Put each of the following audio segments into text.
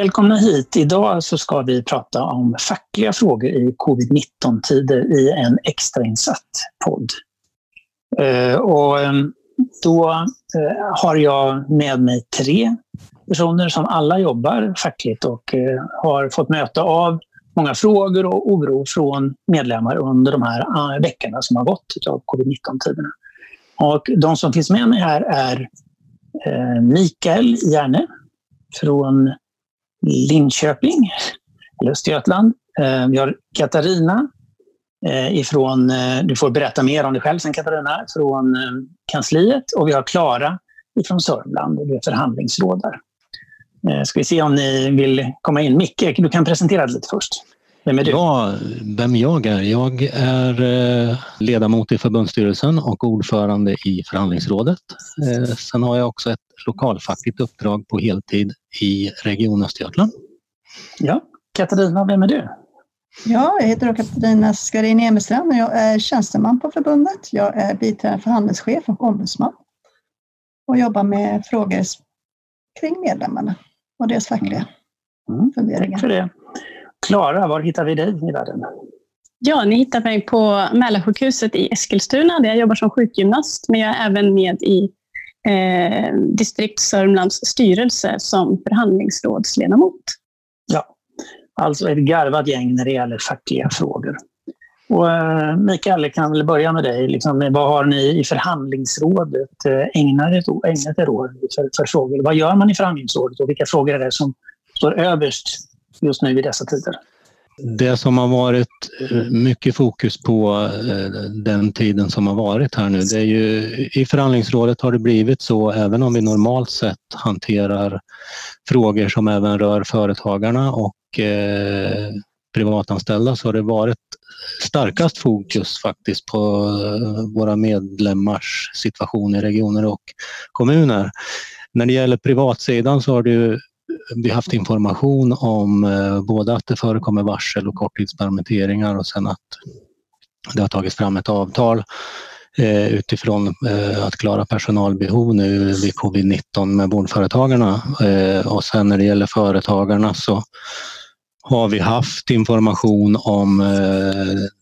Välkomna hit. Idag så ska vi prata om fackliga frågor i covid-19-tider i en extrainsatt podd. Eh, och ehm, då eh, har jag med mig tre personer som alla jobbar fackligt och eh, har fått möta av många frågor och oro från medlemmar under de här veckorna som har gått av covid-19-tiderna. Och de som finns med mig här är Mikael Järne från Linköping, eller Östergötland. Eh, vi har Katarina eh, ifrån, eh, du får berätta mer om dig själv sen Katarina, från kansliet. Och vi har Klara ifrån Sörmland, du är förhandlingsråd där. Ska vi se om ni vill komma in. Micke, du kan presentera dig lite först. Vem är du? Ja, vem jag är? Jag är ledamot i förbundsstyrelsen och ordförande i förhandlingsrådet. Sen har jag också ett lokalfackligt uppdrag på heltid i Region Östergötland. Ja, Katarina, vem är du? Ja, jag heter Katarina Skarin Emestrand och jag är tjänsteman på förbundet. Jag är biträdande förhandlingschef och ombudsman och jobbar med frågor kring medlemmarna och deras fackliga mm. mm. funderingar. Tack för det. Klara, var hittar vi dig i världen? Ja, ni hittar mig på Mälarsjukhuset i Eskilstuna där jag jobbar som sjukgymnast, men jag är även med i eh, distrikt Sörmlands styrelse som förhandlingsrådsledamot. Ja, alltså ett garvat gäng när det gäller fackliga frågor. Och, eh, Mikael, kan väl börja med dig. Liksom, vad har ni i förhandlingsrådet eh, ägnat, er år för, för frågor? Vad gör man i förhandlingsrådet och vilka frågor är det som står överst just nu i dessa tider? Det som har varit eh, mycket fokus på eh, den tiden som har varit här nu, det är ju i förhandlingsrådet har det blivit så, även om vi normalt sett hanterar frågor som även rör företagarna och eh, privatanställda så har det varit starkast fokus faktiskt på eh, våra medlemmars situation i regioner och kommuner. När det gäller privatsidan så har det vi haft information om eh, både att det förekommer varsel och korttidspermitteringar och sen att det har tagits fram ett avtal eh, utifrån eh, att klara personalbehov nu vid covid-19 med vårdföretagarna. Och sen när det gäller företagarna så har vi haft information om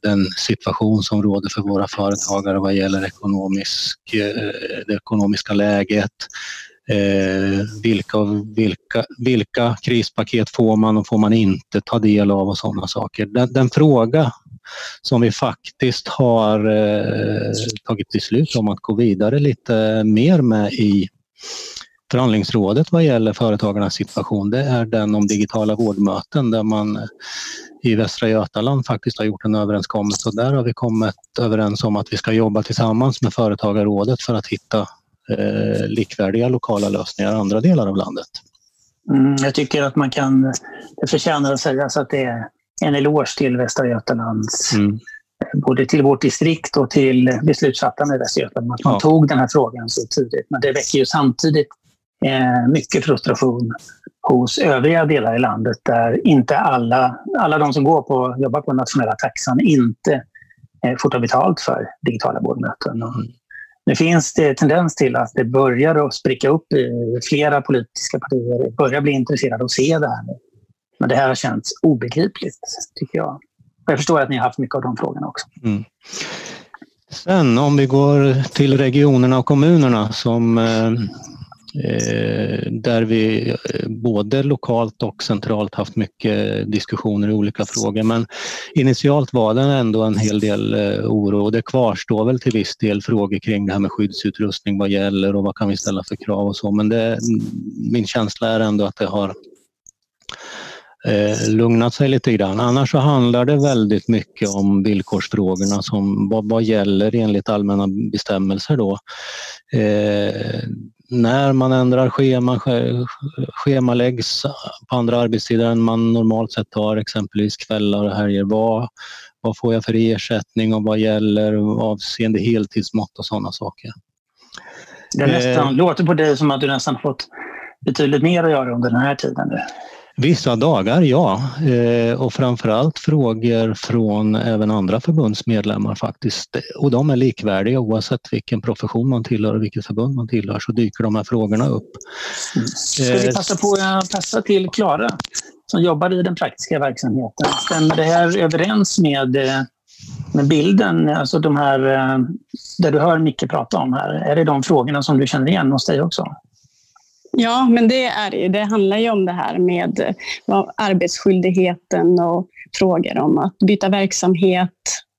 den situation som råder för våra företagare vad gäller ekonomisk, det ekonomiska läget, Eh, vilka, vilka, vilka krispaket får man och får man inte ta del av och sådana saker. Den, den fråga som vi faktiskt har eh, tagit beslut om att gå vidare lite mer med i förhandlingsrådet vad gäller företagarnas situation, det är den om digitala vårdmöten där man eh, i Västra Götaland faktiskt har gjort en överenskommelse och där har vi kommit överens om att vi ska jobba tillsammans med Företagarrådet för att hitta eh, likvärdiga lokala lösningar i andra delar av landet. Mm, jag tycker att man kan, det förtjänar att sägas att det är en eloge till Västra Götalands, mm. både till vårt distrikt och till beslutsfattarna i Västra Götaland, att man ja. tog den här frågan så tidigt. Men det väcker ju samtidigt eh, mycket frustration hos övriga delar i landet där inte alla, alla de som går på, jobbar på nationella taxan inte eh, får ta betalt för digitala vårdmöten. Mm. Nu finns det tendens till att det börjar att spricka upp i flera politiska partier, börjar bli intresserade och att se det här. Men det här har känts obegripligt, tycker jag. Och jag förstår att ni har haft mycket av de frågorna också. Mm. Sen om vi går till regionerna och kommunerna som Eh, Eh, där vi eh, både lokalt och centralt haft mycket diskussioner i olika frågor. Men initialt var det ändå en hel del eh, oro och det kvarstår väl till viss del frågor kring det här med skyddsutrustning, vad gäller och vad kan vi ställa för krav och så. Men det, min känsla är ändå att det har eh, lugnat sig lite grann. Annars så handlar det väldigt mycket om villkorsfrågorna som vad, vad gäller enligt allmänna bestämmelser då. Eh, när man ändrar scheman, schemaläggs på andra arbetstider än man normalt sett har, exempelvis kvällar och helger. Vad, Vad får jag för ersättning och vad gäller avseende heltidsmått och sådana saker. Det nästan, eh, låter på dig som att du nästan fått betydligt mer att göra under den här tiden. Vissa dagar, ja. Eh, och framförallt frågor från även andra förbundsmedlemmar faktiskt. Och de är likvärdiga oavsett vilken profession man tillhör och vilket förbund man tillhör så dyker de här frågorna upp. Ska vi passa på att passa till Klara som jobbar i den praktiska verksamheten. Stämmer det här överens med, eh, med bilden, alltså de här, eh, där du hör Micke prata om här? Är det de frågorna som du känner igen hos dig också? Ja, men det är det. Det handlar ju om det här med eh, arbetsskyldigheten och frågor om att byta verksamhet,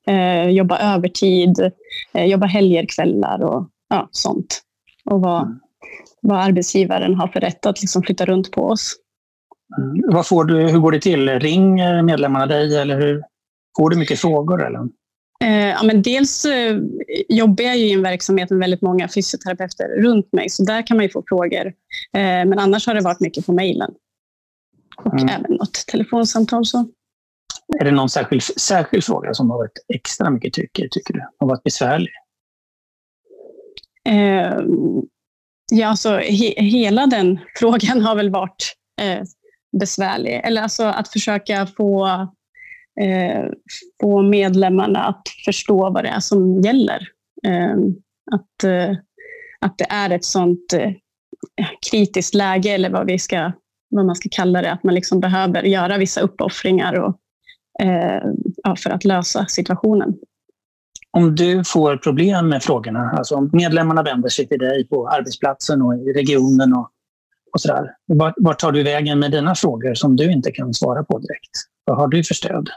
eh, jobba övertid, eh, jobba helger, kvällar och ja, sånt. Och vad, mm. vad arbetsgivaren har för rätt att liksom flytta runt på oss. Mm. Vad får du, hur går det till? Ringer medlemmarna dig eller hur? Får du mycket frågor? Eller? Eh, ja, men dels eh, jobbar jag i en verksamhet med väldigt många fysioterapeuter runt mig, så där kan man ju få frågor. Eh, men annars har det varit mycket på mejlen. Och mm. även något telefonsamtal. Så. Är det någon särskild, särskild fråga som har varit extra mycket tycker, tycker du? Har varit besvärlig? Eh, ja, alltså he, hela den frågan har väl varit eh, besvärlig. Eller alltså att försöka få eh, få medlemmarna att förstå vad det är som gäller. Eh, att, eh, att det är ett sånt eh, kritiskt läge, eller vad, vi ska, vad man ska kalla det, att man liksom behöver göra vissa uppoffringar och, eh, för att lösa situationen. Om du får problem med frågorna, alltså om medlemmarna vänder sig till dig på arbetsplatsen och i regionen och, och sådär. Vart tar du vägen med dina frågor som du inte kan svara på direkt? Vad har du för stöd?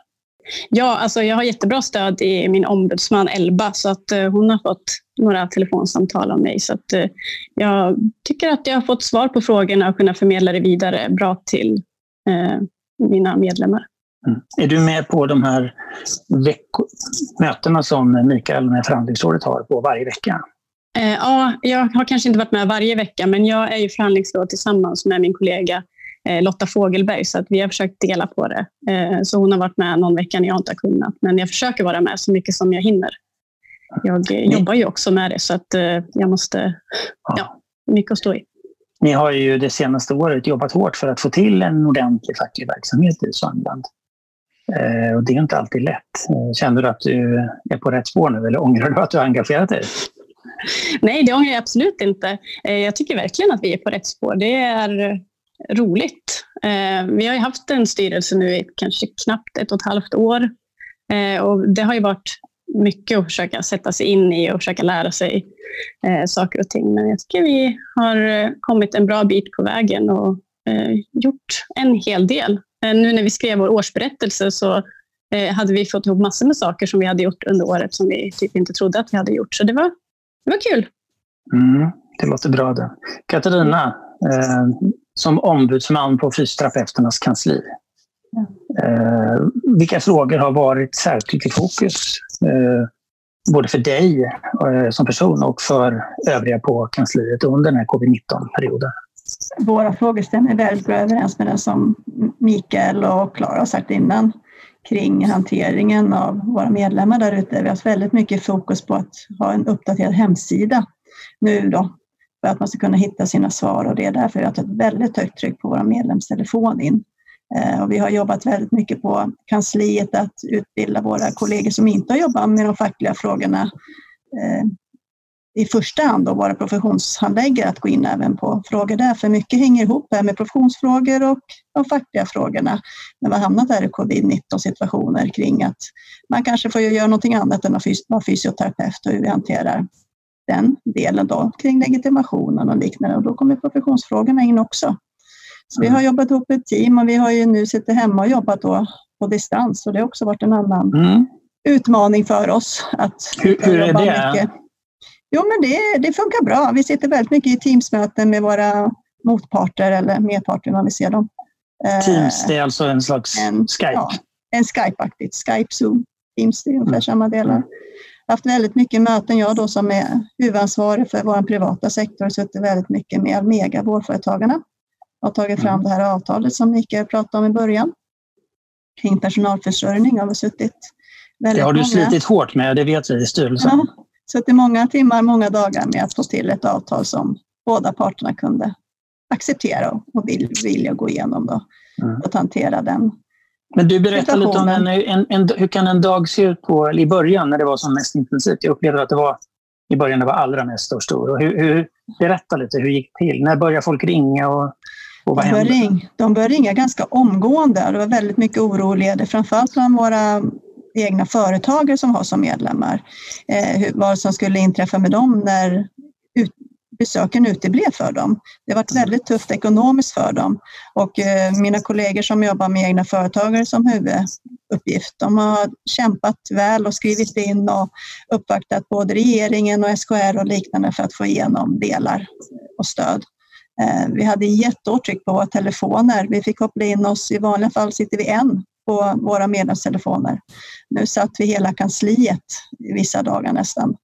Ja, alltså jag har jättebra stöd i min ombudsman Elba, så att uh, hon har fått några telefonsamtal av mig. Så att, uh, jag tycker att jag har fått svar på frågorna och kunnat förmedla det vidare bra till uh, mina medlemmar. Mm. Är du med på de här mötena som Mikael med förhandlingsrådet har på varje vecka? Ja, jag har kanske inte varit med varje vecka, men jag är ju förhandlingsråd tillsammans med min kollega Eh, Lotta Fogelberg, så att vi har försökt dela på det. Eh, så hon har varit med någon vecka när jag inte har kunnat, men jag försöker vara med så mycket som jag hinner. Jag jobbar ju också med det, så att eh, jag måste... Ja, mycket att stå i. Ni har ju det senaste året jobbat hårt för att få till en ordentlig facklig verksamhet i Sörmland. Och det är inte alltid lätt. Känner du att du är på rätt spår nu eller ångrar du att du har engagerat dig? Nej, det ångrar jag absolut inte. Jag tycker verkligen att vi är på rätt spår. Det är roligt. Eh, vi har haft en styrelse nu i kanske knappt ett och ett halvt år. Eh, och det har ju varit mycket att försöka sätta sig in i och försöka lära sig eh, saker och ting. Men jag tycker vi har eh, kommit en bra bit på vägen och eh, gjort en hel del. Eh, nu när vi skrev vår årsberättelse så hade vi fått ihop massor med saker som vi hade gjort under året som vi typ inte trodde att vi hade gjort. Så det var, det var kul. Mm, det låter bra det. Katarina, som ombudsman på fysioterapeuternas kansli. Eh, vilka frågor har varit särskilt i fokus? Eh, både för dig eh, som person och för övriga på kansliet under den här covid-19-perioden? Våra frågor stämmer väldigt bra överens med det som Mikael och Klara har sagt innan kring hanteringen av våra medlemmar där ute. Vi har haft väldigt mycket fokus på att ha en uppdaterad hemsida nu då för att man ska kunna hitta sina svar och det är därför vi har ett väldigt högt tryck på vår medlemstelefon in. Eh, och vi har jobbat väldigt mycket på kansliet att utbilda våra kollegor som inte har jobbat med de fackliga frågorna eh, i första hand då våra professionshandläggare att gå in även på frågor där, för mycket hänger ihop här med professionsfrågor och de fackliga frågorna. När vi har hamnat där i covid-19 situationer kring att man kanske får göra någonting annat än att vara fysioterapeut och hur vi hanterar den delen då kring legitimationen och liknande och då kommer professionsfrågorna in också. Så vi har mm. jobbat ihop ett team och vi har ju nu suttit hemma och jobbat då på distans och det har också varit en annan mm. utmaning för oss. Att hur, hur är det? Mycket. Jo, men det, det funkar bra. Vi sitter väldigt mycket i Teamsmöten med våra motparter eller medparter när vi ser dem. Teams, det är alltså en slags en, Skype? Ja, en Skype-aktigt. Skype, Zoom, Teams, det är ungefär mm. samma delar. Haft väldigt mycket möten. Jag då som är huvudansvarig för vår privata sektor har suttit väldigt mycket med Almega, vårdföretagarna. och tagit fram mm. det här avtalet som Mikael pratade om i början. kring personalförsörjning har vi suttit det har du många. slitit hårt med, det vet vi i styrelsen. Ja, suttit många timmar, många dagar med att få till ett avtal som båda parterna kunde acceptera och vill, vilja gå igenom då, mm. och hantera den men du berättade lite om en, en, en, hur kan en dag se ut på, i början när det var som mest intensivt? Jag upplevde att det var i början det var allra mest stor. Och hur, hur, berätta lite, hur gick det till? När började folk ringa? Och, och vad de, började ring, de började ringa ganska omgående. Det var väldigt mycket oro framförallt bland våra egna företagare som har som medlemmar. Eh, vad som skulle inträffa med dem när besöken uteblev för dem. Det har varit väldigt tufft ekonomiskt för dem och eh, mina kollegor som jobbar med egna företagare som huvuduppgift, de har kämpat väl och skrivit in och uppvaktat både regeringen och SKR och liknande för att få igenom delar och stöd. Eh, vi hade jättehårt tryck på våra telefoner. Vi fick koppla in oss, i vanliga fall sitter vi en på våra medlemstelefoner. Nu satt vi hela kansliet vissa dagar nästan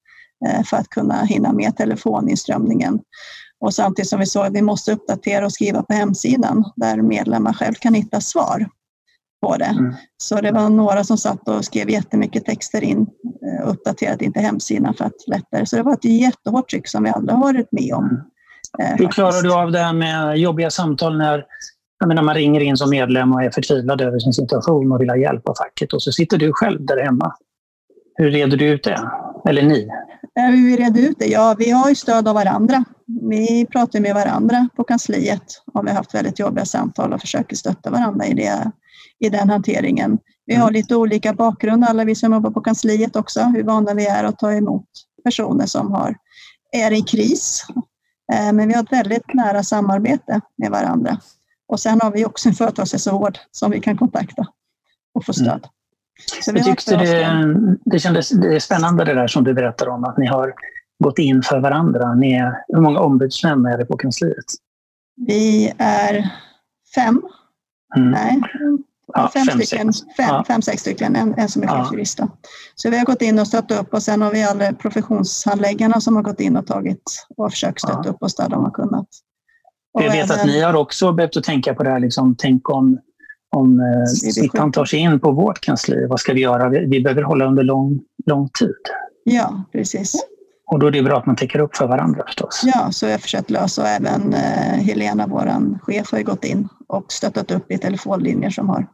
för att kunna hinna med telefoninströmningen. Och samtidigt som vi såg att vi måste uppdatera och skriva på hemsidan där medlemmar själv kan hitta svar på det. Mm. Så det var några som satt och skrev jättemycket texter in och eh, uppdaterade inte hemsidan för att lättare. Så det var ett jättehårt tryck som vi aldrig har varit med om. Mm. Eh, Hur klarar du av det här med jobbiga samtal när jag menar, man ringer in som medlem och är förtvivlad över sin situation och vill ha hjälp av facket och så sitter du själv där hemma. Hur reder du ut det? Eller ni? Hur vi reder ut det? Ja, vi har ju stöd av varandra. Vi pratar med varandra på kansliet och vi har haft väldigt jobbiga samtal och försöker stötta varandra i, det, i den hanteringen. Vi har mm. lite olika bakgrund, alla vi som jobbar på kansliet också, hur vana vi är att ta emot personer som har, är i kris. Eh, men vi har ett väldigt nära samarbete med varandra. Och sen har vi också en företagshälsovård som vi kan kontakta och få stöd. Jag tyckte det, det kändes det är spännande det där som du berättar om, att ni har gått in för varandra. Ni är, hur många ombudsmän är det på kansliet? Vi är fem. Mm. Nej, ja, fem, fem, stycken, sex. Fem, ja. fem, sex stycken, en, en som är chefsjurist. Ja. Så vi har gått in och stött upp och sen har vi alla professionshandläggarna som har gått in och tagit och försökt stötta ja. upp oss där de har kunnat. Och jag vet även, att ni har också behövt tänka på det här, liksom, tänk om om eh, smittan tar sig in på vårt kansli, vad ska vi göra? Vi, vi behöver hålla under lång, lång tid. Ja, precis. Och då är det bra att man täcker upp för varandra förstås. Ja, så jag har försökt lösa och även eh, Helena, vår chef, har gått in och stöttat upp i telefonlinjer som har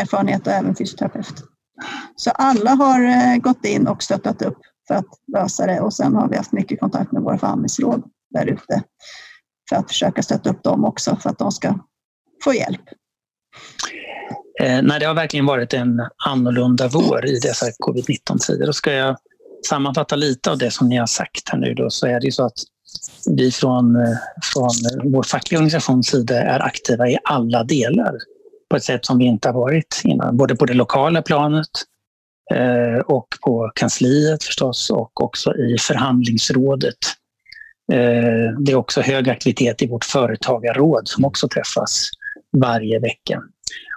erfarenhet och även fysioterapeut. Så alla har eh, gått in och stöttat upp för att lösa det och sen har vi haft mycket kontakt med våra förhandlingsråd där ute för att försöka stötta upp dem också för att de ska få hjälp. Eh, nej, det har verkligen varit en annorlunda vår i dessa covid-19-tider. Ska jag sammanfatta lite av det som ni har sagt här nu då, så är det ju så att vi från, eh, från vår fackliga organisations sida är aktiva i alla delar på ett sätt som vi inte har varit innan. Både på det lokala planet eh, och på kansliet förstås och också i förhandlingsrådet. Eh, det är också hög aktivitet i vårt företagarråd som också träffas varje vecka.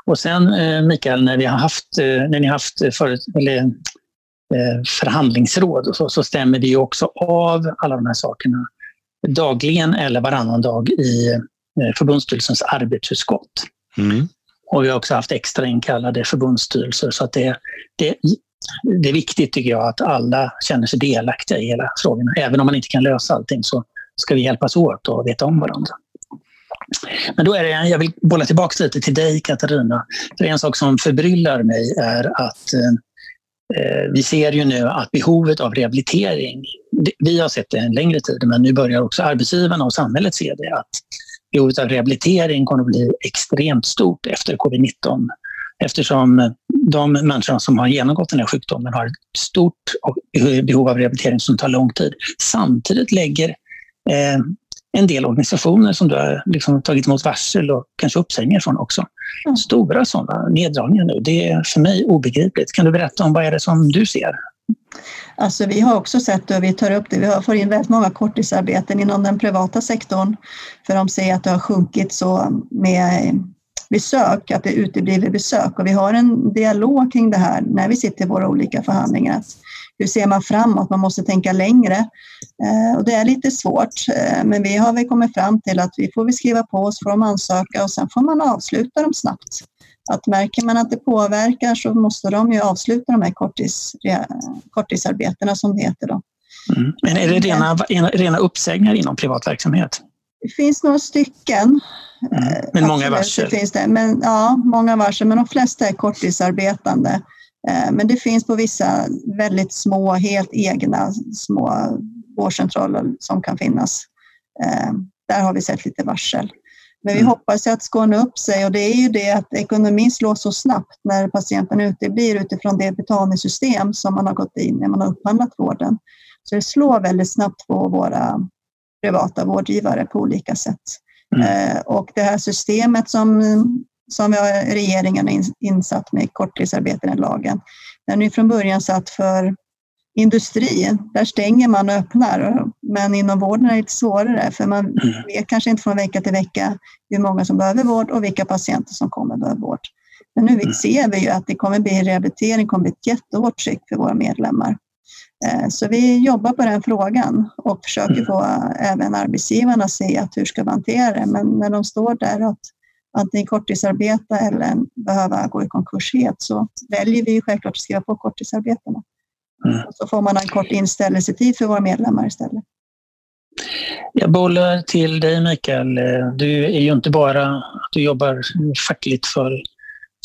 Och sen eh, Mikael, när, vi har haft, eh, när ni har haft för, eller, eh, förhandlingsråd så, så stämmer ju också av alla de här sakerna dagligen eller varannan dag i förbundsstyrelsens arbetsutskott. Mm. Och vi har också haft extra inkallade förbundsstyrelser så att det, det, det är viktigt tycker jag att alla känner sig delaktiga i hela frågorna. Även om man inte kan lösa allting så ska vi hjälpas åt och veta om varandra. Men då är det, jag vill bolla tillbaka lite till dig Katarina. För en sak som förbryllar mig är att eh, eh, vi ser ju nu att behovet av rehabilitering, vi har sett det en längre tid, men nu börjar också arbetsgivarna och samhället se det, att behovet av rehabilitering kommer att bli extremt stort efter covid-19 eftersom de människor som har genomgått den här sjukdomen har ett stort behov av rehabilitering som tar lång tid. Samtidigt lägger eh, en del organisationer som du har liksom tagit emot varsel och kanske uppsägningar från också. Mm. Stora sådana neddragningar nu. Det är för mig obegripligt. Kan du berätta om vad är det som du ser? Alltså vi har också sett och vi tar upp det, vi har fått in väldigt många korttidsarbeten inom den privata sektorn för de ser att det har sjunkit så med besök, att det utebliver besök och vi har en dialog kring det här när vi sitter i våra olika förhandlingar hur ser man framåt? Man måste tänka längre. Eh, och det är lite svårt, eh, men vi har väl kommit fram till att vi får vi skriva på oss, får de ansöka och sen får man avsluta dem snabbt att märker man att det påverkar så måste de ju avsluta de här korttids, korttidsarbetena som det heter. Då. Mm. Men är det rena, rena uppsägningar inom privat verksamhet? Det finns några stycken. Mm. Men många varsel? Det finns det. Men, ja, många varsel, men de flesta är korttidsarbetande. Eh, men det finns på vissa väldigt små, helt egna små vårdcentraler som kan finnas. Eh, där har vi sett lite varsel. Men vi mm. hoppas att skåna upp sig och det är ju det att ekonomin slår så snabbt när patienten uteblir utifrån det betalningssystem som man har gått in när man har upphandlat vården. Så det slår väldigt snabbt på våra privata vårdgivare på olika sätt. Mm. Eh, och det här systemet som, som regeringen har insatt med korttidsarbeten i lagen, den är från början satt för industri, där stänger man och öppnar. Men inom vården är det lite svårare för man mm. vet kanske inte från vecka till vecka hur många som behöver vård och vilka patienter som kommer behöva vård. Men nu mm. ser vi ju att det kommer bli rehabilitering, kommer bli ett jättehårt tryck för våra medlemmar. Eh, så vi jobbar på den frågan och försöker mm. få även arbetsgivarna att se att hur ska vi hantera det. Men när de står där att antingen korttidsarbeta eller behöva gå i konkurs helt så väljer vi självklart att skriva på korttidsarbetena. Mm. Så får man en kort inställelsetid för våra medlemmar istället. Jag bollar till dig Mikael. Du är ju inte bara att du jobbar fackligt för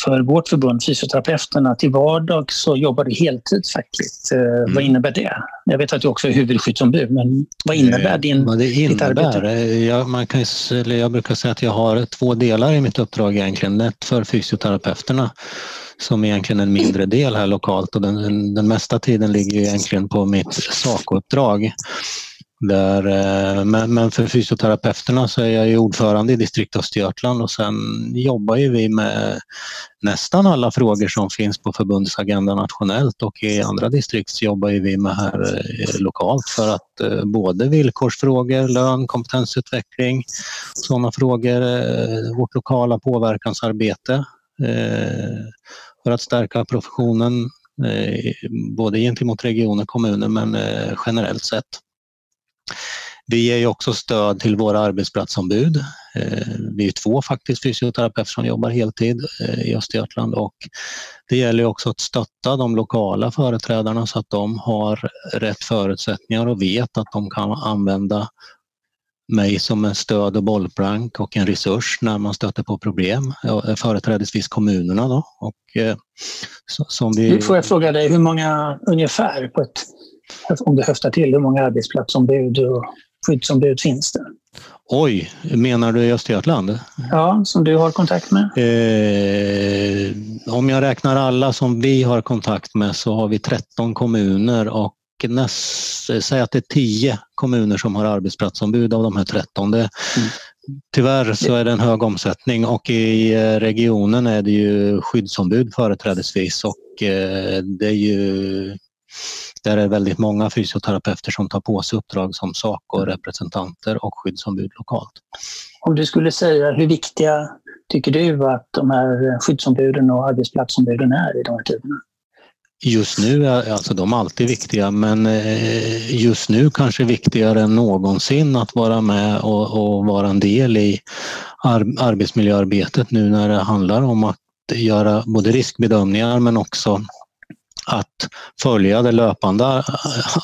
för vårt förbund, Fysioterapeuterna, till vardag så jobbar du heltid fackligt. Eh, mm. Vad innebär det? Jag vet att du också är huvudskyddsombud, men vad innebär eh, din, vad det innebär, ditt arbete? Jag, man kan, jag brukar säga att jag har två delar i mitt uppdrag egentligen. Ett för fysioterapeuterna som egentligen är en mindre del här lokalt och den, den mesta tiden ligger egentligen på mitt sakouppdrag. Där, eh, men, men för fysioterapeuterna så är jag ju ordförande i distrikt Östergötland och sen jobbar ju vi med nästan alla frågor som finns på förbundsagenda nationellt och i andra distrikt så jobbar ju vi med här eh, lokalt för att eh, både villkorsfrågor, lön, kompetensutveckling, sådana frågor, vårt lokala påverkansarbete för att stärka professionen både gentemot regioner och kommuner men generellt sett. Vi ger ju också stöd till våra arbetsplatsombud. Eh, vi är två faktiskt fysioterapeuter som jobbar heltid eh, i Östergötland och det gäller också att stötta de lokala företrädarna så att de har rätt förutsättningar och vet att de kan använda mig som en stöd och bollplank och en resurs när man stöter på problem, eh, företrädesvis kommunerna. Då. Och, som vi... Får jag fråga dig, hur många ungefär, på ett, om du höftar till, hur många arbetsplatsombud och skyddsombud finns det? Oj, menar du i Östergötland? Ja, som du har kontakt med? Eh, om jag räknar alla som vi har kontakt med så har vi 13 kommuner och näst, säg att det är 10 kommuner som har arbetsplatsombud av de här 13. Det, mm. Tyvärr så är det en hög omsättning och i eh, regionen är det ju skyddsombud företrädesvis och eh, det är ju där är väldigt många fysioterapeuter som tar på sig uppdrag som SACO-representanter och skyddsombud lokalt. Om du skulle säga hur viktiga tycker du att de här skyddsombuden och arbetsplatsombuden är i de här tiderna? Just nu är alltså de alltid viktiga men eh, just nu kanske viktigare än någonsin att vara med och, och vara en del i ar arbetsmiljöarbetet nu när det handlar om att göra både riskbedömningar men också att följa det löpande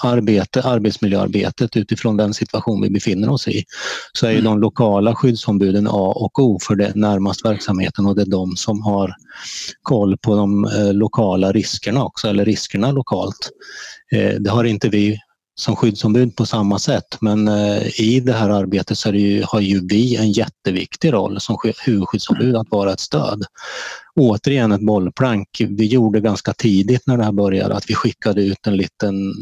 arbete, arbetsmiljöarbetet utifrån den situation vi befinner oss i, så är ju de lokala skyddsombuden A och O för det närmast verksamheten och det är de som har koll på de eh, lokala riskerna också, eller riskerna lokalt. Eh, det har inte vi som skyddsombud på samma sätt men eh, i det här arbetet så ju, har ju vi en jätteviktig roll som huvudskyddsombud att vara ett stöd återigen ett bollplank. Vi gjorde ganska tidigt när det här började att vi skickade ut en liten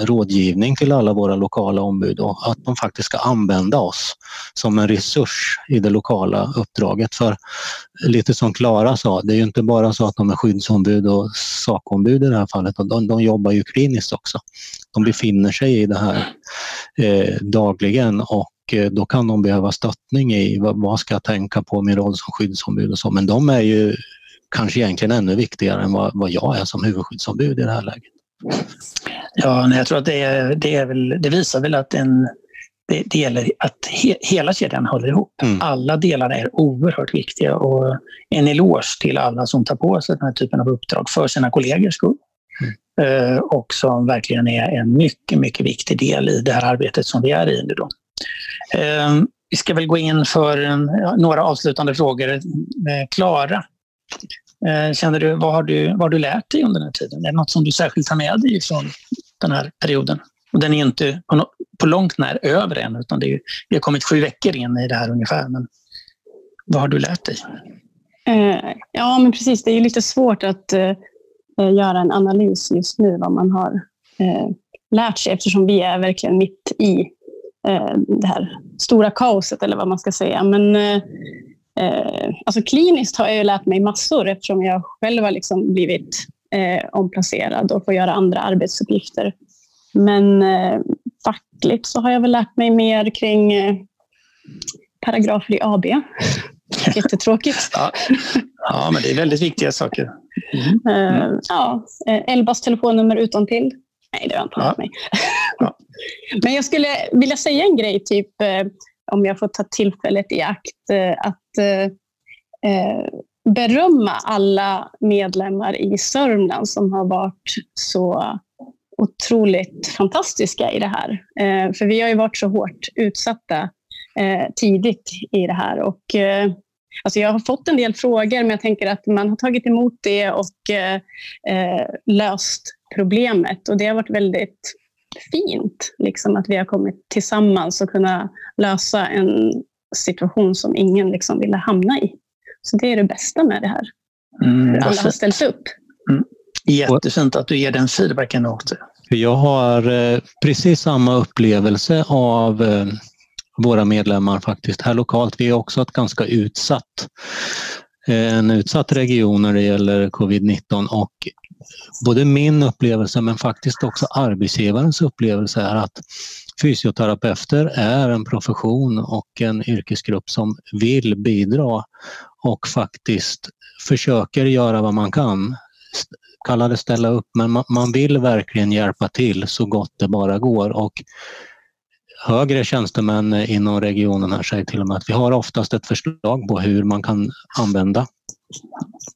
rådgivning till alla våra lokala ombud och att de faktiskt ska använda oss som en resurs i det lokala uppdraget. För lite som Klara sa, det är ju inte bara så att de är skyddsombud och sakombud i det här fallet, de, de jobbar ju kliniskt också. De befinner sig i det här eh, dagligen och eh, då kan de behöva stöttning i vad, vad ska jag tänka på min roll som skyddsombud och så. Men de är ju kanske egentligen ännu viktigare än vad, vad jag är som huvudskyddsombud i det här läget. Ja, nej, jag tror att det, är, det, är väl, det visar väl att en, det, det gäller att he, hela kedjan håller ihop. Mm. Alla delar är oerhört viktiga och en eloge till alla som tar på sig den här typen av uppdrag för sina kollegors skull. Eh, och som verkligen är en mycket, mycket viktig del i det här arbetet som vi är i nu. Då. Eh, vi ska väl gå in för ja, några avslutande frågor. Eh, Klara, eh, Eh, känner du, vad, har du, vad har du lärt dig under den här tiden? Är det något som du särskilt tar med dig från den här perioden? Och den är inte på, no, på långt när över än, utan det är, ju- vi har kommit sju veckor in i det här ungefär. Men vad har du lärt dig? Eh, ja, men precis. Det är ju lite svårt att eh, göra en analys just nu vad man har lärt sig eftersom vi är verkligen mitt i det här stora kaoset eller vad man ska säga. Men eh, alltså kliniskt har jag ju lärt mig massor eftersom jag själv har liksom blivit eh, omplacerad och får göra andra arbetsuppgifter. Men eh, fackligt så har jag väl lärt mig mer kring eh, paragrafer i AB. Jättetråkigt. Ja, ja men det är väldigt viktiga saker. Mm. Eh, ja, eh, Elbas telefonnummer utan till. Nej, det har jag inte lärt Ja. mig. Ja. Men jag skulle vilja säga en grej, typ om jag får ta tillfället i akt, eh, att eh, eh, berömma alla medlemmar i Sörmland som har varit så otroligt fantastiska i det här. Eh, för vi har ju varit så hårt utsatta eh, tidigt i det här. Och, eh, Alltså jag har fått en del frågor, men jag tänker att man har tagit emot det och eh, eh löst problemet. Och det har varit väldigt fint liksom, att vi har kommit tillsammans och kunna lösa en situation som ingen liksom ville hamna i. Så det är det bästa med det här. Mm, alla har fint. ställt upp. Jättefint att du ger den feedbacken också. Jag har eh, precis samma upplevelse av eh, våra medlemmar faktiskt här lokalt. Vi är också ett ganska utsatt, eh, en utsatt region när det gäller covid-19 och både min upplevelse men faktiskt också arbetsgivarens upplevelse är att fysioterapeuter är en profession och en yrkesgrupp som vill bidra och faktiskt försöker göra vad man kan kalla det ställa upp, men man, vill verkligen hjälpa till så gott det bara går. Och högre tjänstemän inom regionen här säger till och med att vi har oftast ett förslag på hur man kan använda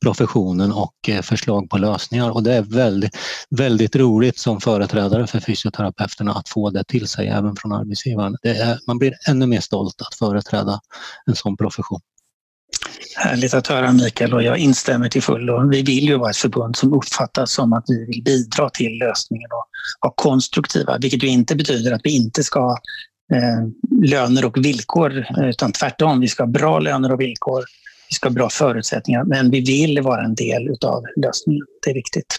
professionen och eh, förslag på lösningar. Och det är väldigt, väldigt roligt som företrädare för fysioterapeuterna att få det till sig även från arbetsgivaren. Det är, man blir ännu mer stolt att företräda en sån profession. Härligt att höra Mikael och jag instämmer till fullo. Vi vill ju vara ett förbund som uppfattas som att vi vill bidra till lösningen och vara konstruktiva, vilket ju inte betyder att vi inte ska ha eh, löner och villkor, eh, utan tvärtom. Vi ska ha bra löner och villkor, vi ska ha bra förutsättningar, men vi vill vara en del av lösningen. Det är viktigt.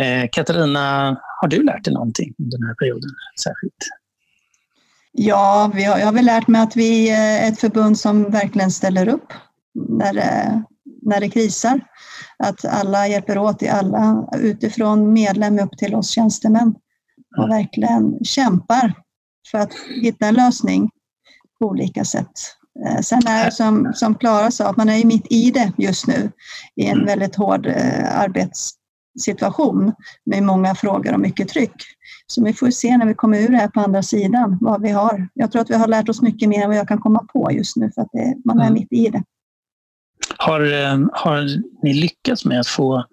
Eh, Katarina, har du lärt dig någonting under den här perioden särskilt? Ja, vi har, jag har väl lärt mig att vi är ett förbund som verkligen ställer upp när det, när det krisar. Att alla hjälper åt i alla, utifrån medlem upp till oss tjänstemän. Och verkligen kämpar för att hitta en lösning på olika sätt. Eh, Sen är det som, som Klara sa, att man är ju mitt i det just nu i en väldigt hård eh, arbetssituation med många frågor och mycket tryck. Så vi får se när vi kommer ur det här på andra sidan vad vi har. Jag tror att vi har lärt oss mycket mer än vad jag kan komma på just nu för att det, man är Mm. mitt i det. Har, eh, har ni lyckats med att få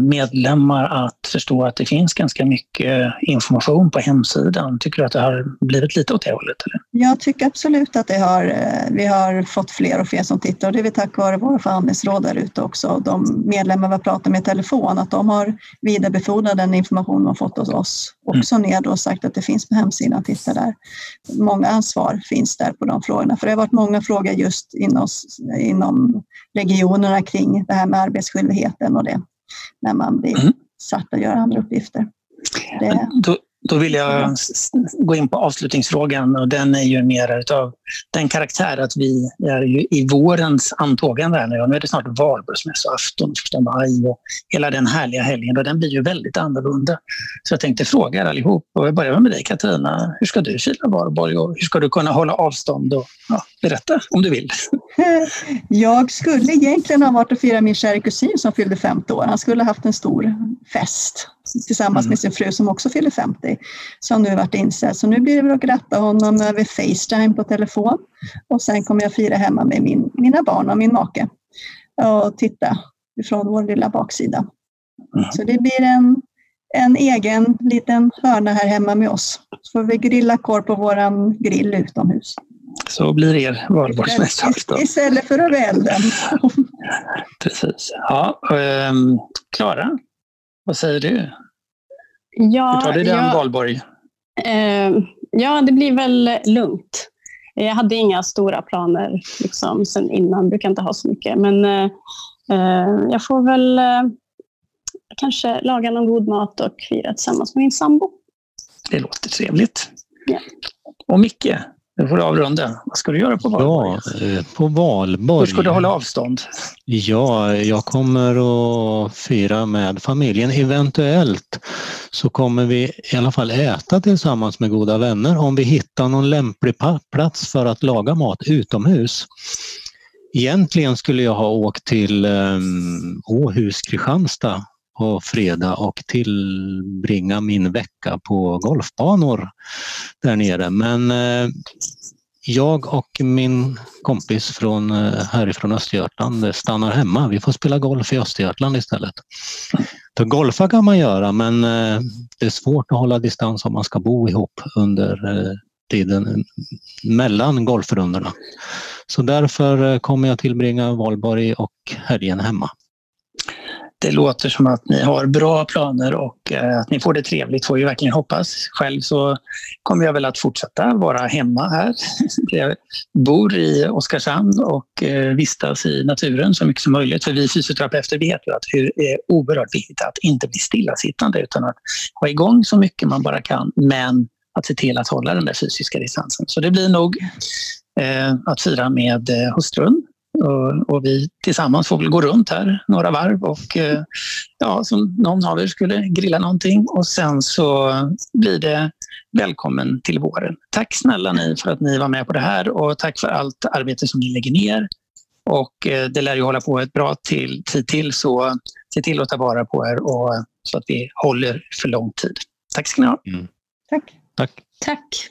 medlemmar att förstå att det finns ganska mycket information på hemsidan? Tycker du att det har blivit lite åt det hållet? Eller? Jag tycker absolut att det har, eh, vi har fått fler och fler som tittar och det är väl tack vare våra förhandlingsråd där ute också. De medlemmar vi pratar med i telefon, att de har vidarebefordrat den information de fått hos oss också ner och sagt att det finns på hemsidan, titta där. Många svar finns där på de frågorna, för det har varit många frågor just inom, inom regionerna kring det här med arbetsskyldigheten och det, när man blir Mm. satt att göra andra uppgifter. Det, Då, då vill jag gå in på avslutningsfrågan och den är ju mer utav den karaktär att vi är ju i vårens antågande här nu är det snart valborgsmässoafton, första maj och hela den härliga helgen och den blir ju väldigt annorlunda. Så jag tänkte fråga er allihop och jag börjar med dig Katarina. Hur ska du fira valborg och hur ska du kunna hålla avstånd och ja, berätta om du vill. Jag skulle egentligen ha varit och firat min kära kusin som fyllde 50 år. Han skulle ha haft en stor fest tillsammans med sin fru som också fyller 50, som nu varit inställd. Så nu blir det väl att gratta honom över Facetime på telefon och sen kommer jag fira hemma med min, mina barn och min make och titta ifrån vår lilla baksida. Mm. Så det blir en, en egen liten hörna här hemma med oss. Så får vi grilla korv på våran grill utomhus. Så blir er valborgsmässoafton. Istället- Istället för över elden. Precis. Ja, ehm, Klara, vad säger du? Hur Ja, tar du den jag- valborg? Eh, ja, det blir väl lugnt. Jag hade inga stora planer liksom, sen innan, brukar inte ha så mycket. Men eh, eh, jag får väl eh, kanske laga någon god mat och fira tillsammans med min sambo. Det låter trevligt. Ja. Och Micke, nu får du avrunda. Vad ska du göra på valborg? Ja, eh, på valborg. Hur ska du hålla avstånd? Ja, jag kommer att fira med familjen. Eventuellt så kommer vi i alla fall äta tillsammans med goda vänner om vi hittar någon lämplig plats för att laga mat utomhus. Egentligen skulle jag ha åkt till um, Åhus, Kristianstad på fredag och tillbringa min vecka på golfbanor där nere. Men eh, jag och min kompis från eh, härifrån Östergötland eh, stannar hemma. Vi får spela golf i Östergötland istället. För golfa kan man göra men det är svårt att hålla distans om man ska bo ihop under tiden mellan golfrundorna. Så därför kommer jag tillbringa valborg och helgen hemma. Det låter som att ni har bra planer och eh, att ni får det trevligt får vi verkligen hoppas. Själv så kommer jag väl att fortsätta vara hemma här. Jag bor i Oskarshamn och eh, vistas i naturen så mycket som möjligt. För vi fysioterapeuter vet ju att det är oerhört viktigt att inte bli stillasittande utan att ha igång så mycket man bara kan men att se till att hålla den där fysiska distansen. Så det blir nog eh, att fira med hustrun och, och vi tillsammans får väl gå runt här några varv och eh, ja, som någon av er skulle grilla någonting och sen så blir det välkommen till våren. Tack snälla ni för att ni var med på det här och tack för allt arbete som ni lägger ner. Och eh, det lär ju hålla på ett bra till, tid till så se till att ta vara på er och, så att vi håller för lång tid. Tack ska ni ha. Tack. Tack! Tack!